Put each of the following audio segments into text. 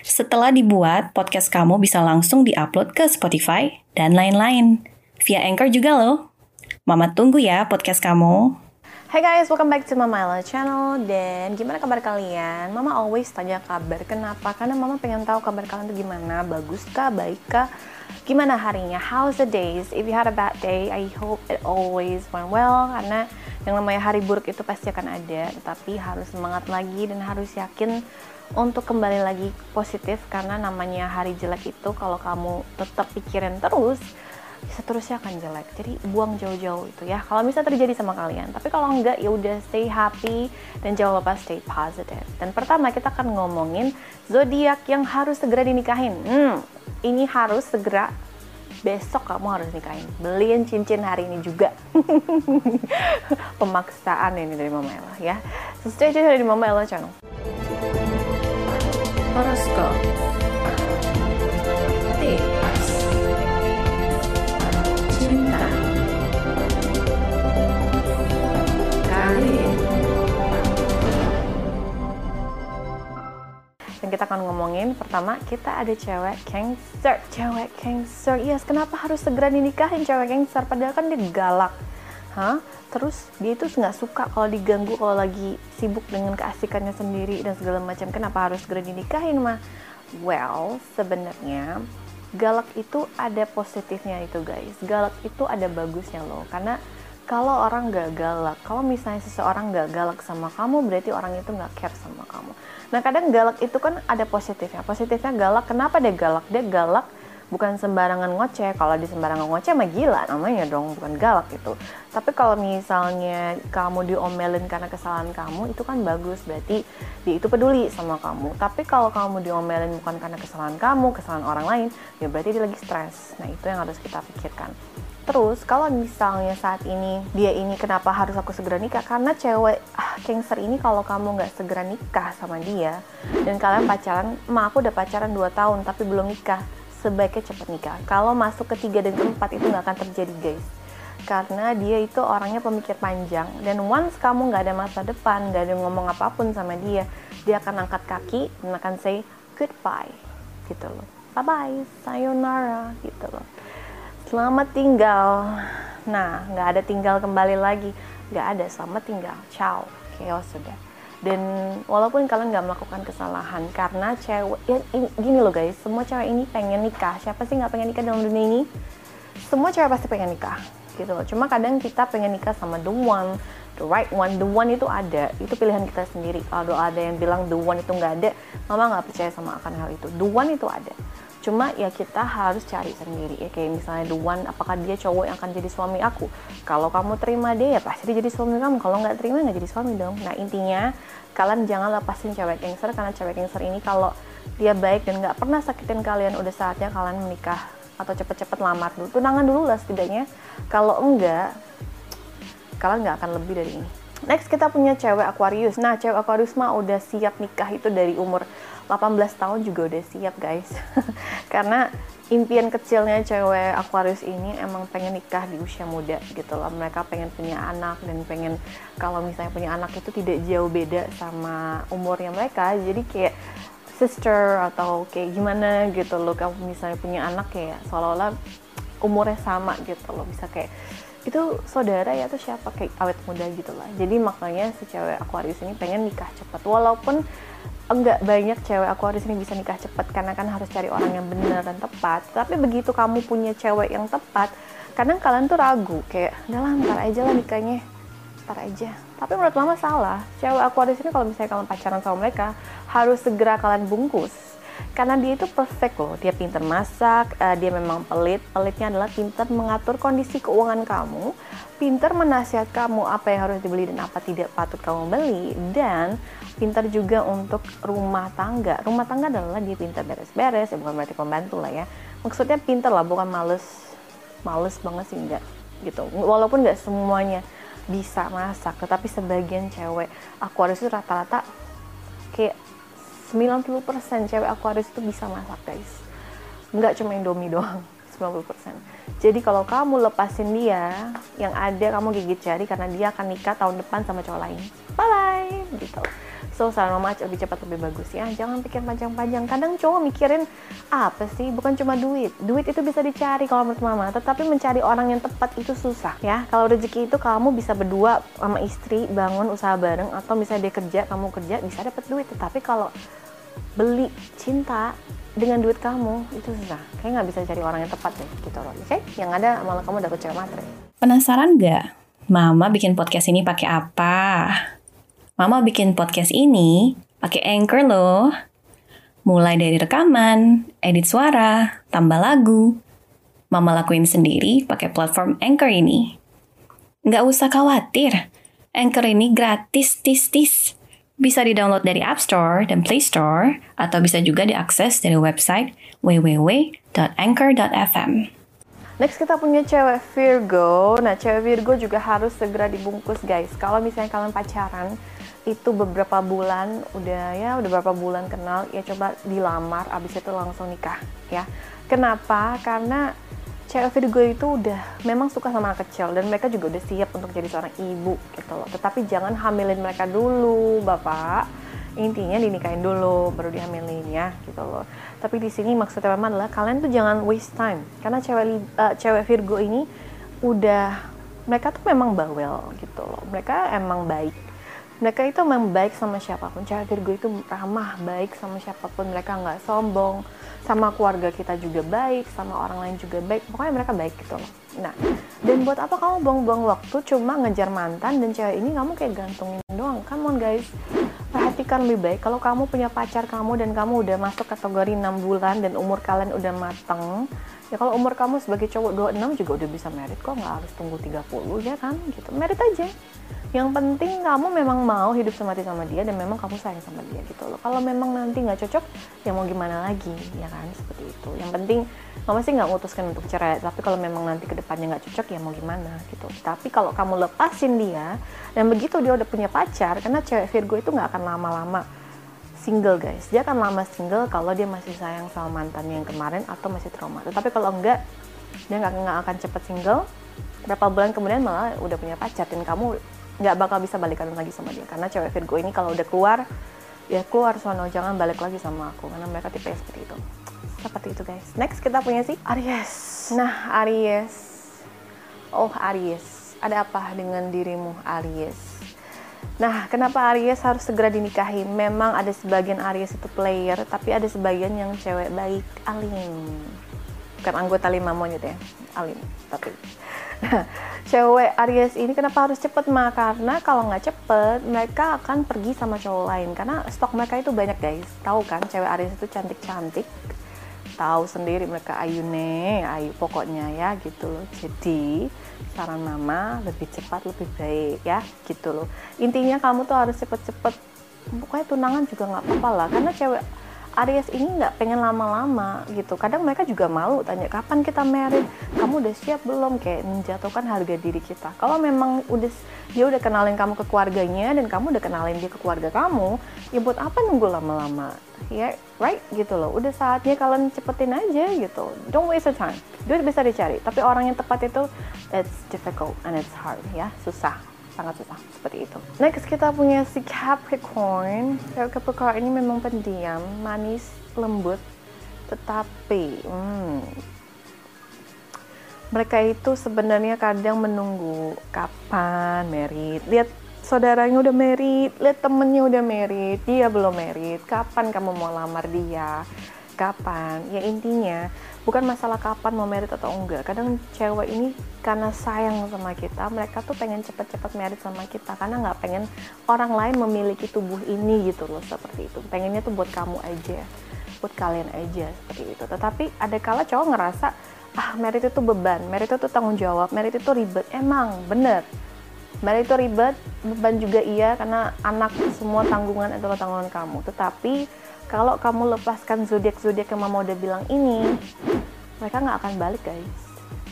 Setelah dibuat, podcast kamu bisa langsung diupload ke Spotify dan lain-lain. Via Anchor juga loh. Mama tunggu ya podcast kamu. Hai guys, welcome back to Mama Ella channel Dan gimana kabar kalian? Mama always tanya kabar Kenapa? Karena mama pengen tahu kabar kalian tuh gimana Bagus kah? Baik kah? Gimana harinya? How's the days? If you had a bad day, I hope it always went well Karena yang namanya hari buruk itu pasti akan ada Tetapi harus semangat lagi dan harus yakin untuk kembali lagi positif karena namanya hari jelek itu kalau kamu tetap pikirin terus seterusnya akan jelek. Jadi buang jauh-jauh itu ya kalau misalnya terjadi sama kalian. Tapi kalau enggak ya udah stay happy dan jangan lupa stay positive. Dan pertama kita akan ngomongin zodiak yang harus segera dinikahin. Hmm ini harus segera besok kamu harus nikahin. Beliin cincin hari ini juga. Pemaksaan ini dari Mama Ella ya. So stay tune dari Mama Ella channel. Horoskop kita akan ngomongin pertama kita ada cewek Cancer cewek Cancer yes kenapa harus segera dinikahin cewek Cancer padahal kan dia galak Hah? Terus dia itu nggak suka kalau diganggu kalau lagi sibuk dengan keasikannya sendiri dan segala macam. Kenapa harus segera dinikahin mah? Well, sebenarnya galak itu ada positifnya itu guys. Galak itu ada bagusnya loh. Karena kalau orang nggak galak, kalau misalnya seseorang nggak galak sama kamu, berarti orang itu nggak care sama kamu. Nah kadang galak itu kan ada positifnya. Positifnya galak. Kenapa dia galak? Dia galak bukan sembarangan ngoceh kalau di sembarangan ngoceh mah gila namanya dong bukan galak itu tapi kalau misalnya kamu diomelin karena kesalahan kamu itu kan bagus berarti dia itu peduli sama kamu tapi kalau kamu diomelin bukan karena kesalahan kamu kesalahan orang lain ya berarti dia lagi stres nah itu yang harus kita pikirkan Terus kalau misalnya saat ini dia ini kenapa harus aku segera nikah? Karena cewek ah, Cancer ini kalau kamu nggak segera nikah sama dia dan kalian pacaran, ma aku udah pacaran 2 tahun tapi belum nikah sebaiknya cepat nikah. Kalau masuk ke tiga dan keempat itu nggak akan terjadi guys. Karena dia itu orangnya pemikir panjang dan once kamu nggak ada masa depan, nggak ada ngomong apa pun sama dia, dia akan angkat kaki dan akan say goodbye gitu loh. Bye bye, sayonara gitu loh. Selamat tinggal. Nah, nggak ada tinggal kembali lagi, nggak ada selamat tinggal. Ciao, chaos sudah. Dan walaupun kalian nggak melakukan kesalahan karena cewek ya, ini, gini loh guys semua cewek ini pengen nikah. Siapa sih nggak pengen nikah dalam dunia ini? Semua cewek pasti pengen nikah gitu loh. Cuma kadang kita pengen nikah sama the one the right one. The one itu ada. Itu pilihan kita sendiri. Kalau ada yang bilang the one itu nggak ada mama nggak percaya sama akan hal itu. The one itu ada cuma ya kita harus cari sendiri. Ya kayak misalnya the one apakah dia cowok yang akan jadi suami aku? Kalau kamu terima dia ya pasti dia jadi suami kamu. Kalau nggak terima nggak jadi suami dong. Nah intinya kalian jangan lepasin cewek gangster karena cewek gangster ini kalau dia baik dan nggak pernah sakitin kalian udah saatnya kalian menikah atau cepet-cepet lamar dulu. Tunangan dulu lah setidaknya. Kalau enggak kalian nggak akan lebih dari ini. Next kita punya cewek Aquarius. Nah cewek Aquarius mah udah siap nikah itu dari umur 18 tahun juga udah siap guys. Karena impian kecilnya cewek Aquarius ini emang pengen nikah di usia muda gitu loh. Mereka pengen punya anak dan pengen kalau misalnya punya anak itu tidak jauh beda sama umurnya mereka. Jadi kayak sister atau kayak gimana gitu loh. Kamu misalnya punya anak kayak seolah-olah umurnya sama gitu loh. Bisa kayak itu saudara ya atau siapa? Kayak awet muda gitu lah. Jadi makanya si cewek Aquarius ini pengen nikah cepat. Walaupun enggak banyak cewek Aquarius ini bisa nikah cepat karena kan harus cari orang yang benar dan tepat. Tapi begitu kamu punya cewek yang tepat kadang kalian tuh ragu kayak udah lah ntar aja lah nikahnya ntar aja. Tapi menurut mama salah cewek Aquarius ini kalau misalnya kalian pacaran sama mereka harus segera kalian bungkus karena dia itu perfect loh dia pintar masak uh, dia memang pelit pelitnya adalah pintar mengatur kondisi keuangan kamu pintar menasihat kamu apa yang harus dibeli dan apa tidak patut kamu beli dan pintar juga untuk rumah tangga. Rumah tangga adalah dia pintar beres-beres ya bukan berarti pembantu lah ya. Maksudnya pinter lah bukan males males banget sih enggak gitu. Walaupun nggak semuanya bisa masak tetapi sebagian cewek Aquarius itu rata-rata kayak 90% cewek Aquarius itu bisa masak guys. Nggak cuma Indomie doang 90% jadi kalau kamu lepasin dia yang ada kamu gigit jari karena dia akan nikah tahun depan sama cowok lain. Bye bye gitu. So saran mama lebih cepat lebih bagus ya. Jangan pikir panjang-panjang. Kadang cowok mikirin apa sih? Bukan cuma duit. Duit itu bisa dicari kalau menurut mama tetapi mencari orang yang tepat itu susah ya. Kalau rezeki itu kamu bisa berdua sama istri bangun usaha bareng atau misalnya dia kerja kamu kerja bisa dapat duit. Tetapi kalau beli cinta dengan duit kamu itu susah kayak nggak bisa cari orang yang tepat deh gitu loh oke okay? yang ada malah kamu dapet cewek matre penasaran nggak mama bikin podcast ini pakai apa Mama bikin podcast ini pakai Anchor loh. Mulai dari rekaman, edit suara, tambah lagu. Mama lakuin sendiri pakai platform Anchor ini. Nggak usah khawatir, Anchor ini gratis tis-tis. Bisa di-download dari App Store dan Play Store, atau bisa juga diakses dari website www.anchor.fm. Next kita punya cewek Virgo. Nah, cewek Virgo juga harus segera dibungkus guys. Kalau misalnya kalian pacaran, itu beberapa bulan udah ya udah beberapa bulan kenal ya coba dilamar abis itu langsung nikah ya kenapa karena cewek Virgo itu udah memang suka sama anak kecil dan mereka juga udah siap untuk jadi seorang ibu gitu loh. Tetapi jangan hamilin mereka dulu bapak. Intinya dinikahin dulu baru dihamilin ya gitu loh. Tapi di sini maksudnya memang adalah kalian tuh jangan waste time. Karena cewek uh, cewek Virgo ini udah mereka tuh memang bawel gitu loh. Mereka emang baik mereka itu memang baik sama siapa pun. Cewek Virgo itu ramah baik sama siapa pun. Mereka nggak sombong. Sama keluarga kita juga baik sama orang lain juga baik. Pokoknya mereka baik gitu loh. Nah dan buat apa kamu buang-buang waktu cuma ngejar mantan dan cewek ini? Kamu kayak gantungin doang. Come on guys. Perhatikan lebih baik. Kalau kamu punya pacar kamu dan kamu udah masuk kategori 6 bulan dan umur kalian udah mateng ya kalau umur kamu sebagai cowok 26 juga udah bisa merit kok nggak harus tunggu 30 ya kan? Gitu. Merit aja. Yang penting kamu memang mau hidup semati sama dia dan memang kamu sayang sama dia gitu loh. Kalau memang nanti nggak cocok ya mau gimana lagi ya kan? Seperti itu. Yang penting mama sih nggak ngutuskan untuk cerai tapi kalau memang nanti ke depannya nggak cocok ya mau gimana gitu. Tapi kalau kamu lepasin dia dan begitu dia udah punya pacar karena cewek Virgo itu nggak akan lama-lama single guys. Dia akan lama single kalau dia masih sayang sama mantannya yang kemarin atau masih trauma. Tapi kalau enggak dia nggak akan cepet single. Berapa bulan kemudian malah udah punya pacar dan kamu nggak bakal bisa balikan lagi sama dia. Karena cewek Virgo ini kalau udah keluar ya keluar sono jangan balik lagi sama aku. Karena mereka tipe seperti itu. Seperti itu guys. Next kita punya si Aries. Nah Aries. Oh Aries. Ada apa dengan dirimu Aries Nah, kenapa Aries harus segera dinikahi? Memang ada sebagian Aries itu player, tapi ada sebagian yang cewek baik, alim. Bukan anggota lima monyet ya, alim. Tapi cewek Aries ini kenapa harus cepet mah karena kalau nggak cepet mereka akan pergi sama cowok lain karena stok mereka itu banyak guys tahu kan cewek Aries itu cantik cantik tahu sendiri mereka ayu nih ayu pokoknya ya gitu loh jadi saran mama lebih cepat lebih baik ya gitu loh. Intinya kamu tuh harus cepet-cepet. Pokoknya tunangan juga nggak apa-apa lah karena cewek Aries ini nggak pengen lama-lama gitu. Kadang mereka juga malu tanya kapan kita married, kamu udah siap belum? Kayak menjatuhkan harga diri kita. Kalau memang udah dia udah kenalin kamu ke keluarganya dan kamu udah kenalin dia ke keluarga kamu, ya buat apa nunggu lama-lama? Ya, right gitu loh. Udah saatnya kalian cepetin aja gitu. Don't waste the time. Duit bisa dicari, tapi orang yang tepat itu it's difficult and it's hard ya, susah sangat susah seperti itu. Next kita punya si Capricorn. Capricorn ini memang pendiam, manis, lembut, tetapi hmm, mereka itu sebenarnya kadang menunggu kapan merit. Lihat saudaranya udah merit, lihat temennya udah merit, dia belum merit. Kapan kamu mau lamar dia? Kapan? Ya intinya bukan masalah kapan mau merit atau enggak kadang cewek ini karena sayang sama kita mereka tuh pengen cepet-cepet merit sama kita karena nggak pengen orang lain memiliki tubuh ini gitu loh seperti itu. Pengennya tuh buat kamu aja buat kalian aja seperti itu. Tetapi ada kala cowok ngerasa ah merit itu beban merit itu tanggung jawab merit itu ribet. Emang bener. Merit itu ribet beban juga iya karena anak semua tanggungan adalah tanggungan kamu. Tetapi kalau kamu lepaskan zodiak zodiak yang mama udah bilang ini mereka nggak akan balik guys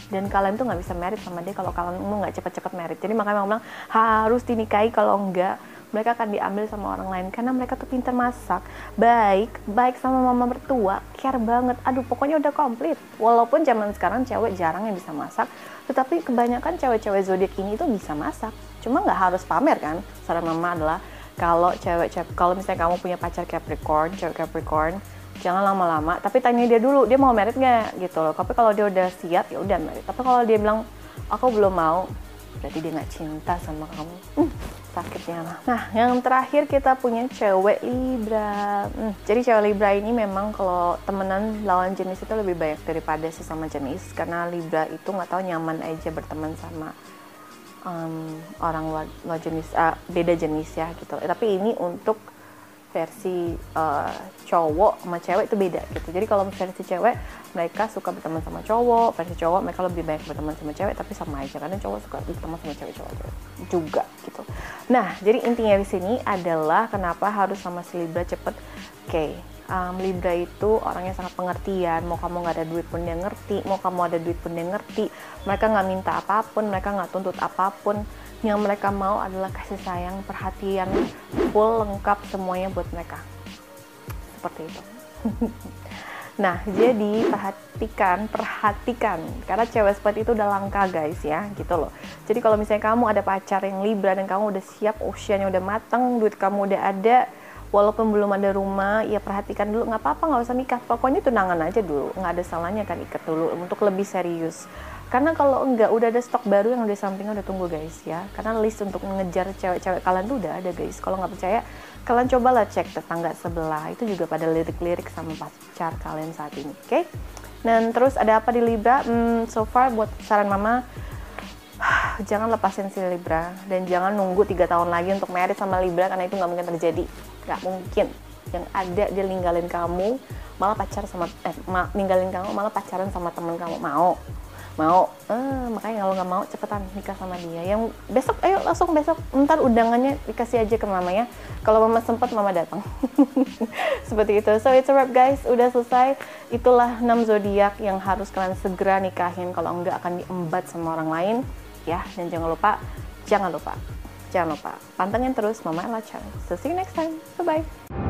dan kalian tuh nggak bisa merit sama dia kalau kalian mau nggak cepet-cepet merit. Jadi makanya mama bilang harus dinikahi kalau enggak mereka akan diambil sama orang lain. Karena mereka tuh pintar masak baik baik sama mama mertua care banget. Aduh pokoknya udah komplit. Walaupun zaman sekarang cewek jarang yang bisa masak tetapi kebanyakan cewek-cewek zodiak ini tuh bisa masak. Cuma nggak harus pamer kan? Saran mama adalah kalau cewek-cewek kalau misalnya kamu punya pacar Capricorn cewek Capricorn jangan lama-lama tapi tanya dia dulu dia mau merit nggak gitu loh. Tapi kalau dia udah siap ya udah merit. Tapi kalau dia bilang aku belum mau berarti dia nggak cinta sama kamu. Hmm, sakitnya lah. Nah yang terakhir kita punya cewek Libra. Hmm, jadi cewek Libra ini memang kalau temenan lawan jenis itu lebih banyak daripada sesama jenis. Karena Libra itu nggak tahu nyaman aja berteman sama um, orang luar, jenis uh, beda jenis ya gitu. Tapi ini untuk versi uh, cowok sama cewek itu beda gitu. Jadi kalau versi cewek mereka suka berteman sama cowok, versi cowok mereka lebih banyak berteman sama cewek tapi sama aja karena cowok suka berteman sama cewek cowok juga gitu. Nah, jadi intinya di sini adalah kenapa harus sama si Libra cepet. Oke, okay, um, Libra itu orangnya sangat pengertian. Mau kamu nggak ada duit pun dia ngerti, mau kamu ada duit pun dia ngerti. Mereka nggak minta apa pun, mereka nggak tuntut apa pun yang mereka mau adalah kasih sayang, perhatian full lengkap semuanya buat mereka. Seperti itu. nah, jadi perhatikan, perhatikan karena cewek seperti itu udah langka guys ya, gitu loh. Jadi kalau misalnya kamu ada pacar yang Libra dan kamu udah siap, usianya udah matang, duit kamu udah ada, walaupun belum ada rumah, ya perhatikan dulu nggak apa-apa nggak usah nikah, pokoknya tunangan aja dulu, nggak ada salahnya kan ikat dulu untuk lebih serius karena kalau enggak udah ada stok baru yang di sampingnya udah tunggu guys ya. Karena list untuk mengejar cewek-cewek kalian tuh udah ada guys. Kalau nggak percaya kalian cobalah cek tetangga sebelah. Itu juga pada lirik-lirik sama pacar kalian saat ini oke? Okay? dan terus ada apa di Libra? Hmm, so far buat saran mama jangan lepasin si Libra. Dan jangan nunggu tiga tahun lagi untuk merit sama Libra karena itu nggak mungkin terjadi. Nggak mungkin. Yang ada dia ninggalin kamu malah pacar sama eh ma, ninggalin kamu malah pacaran sama temen kamu. Mau mau eh, makanya kalau nggak mau cepetan nikah sama dia. Yang besok ayo langsung besok ntar undangannya dikasih aja ke mama ya kalau mama sempat mama datang. Seperti itu. So it's a wrap guys. Udah selesai. Itulah 6 zodiak yang harus kalian segera nikahin kalau enggak akan diembat sama orang lain. Ya dan jangan lupa jangan lupa jangan lupa. Pantengin terus mama Ella so see you next time. Bye bye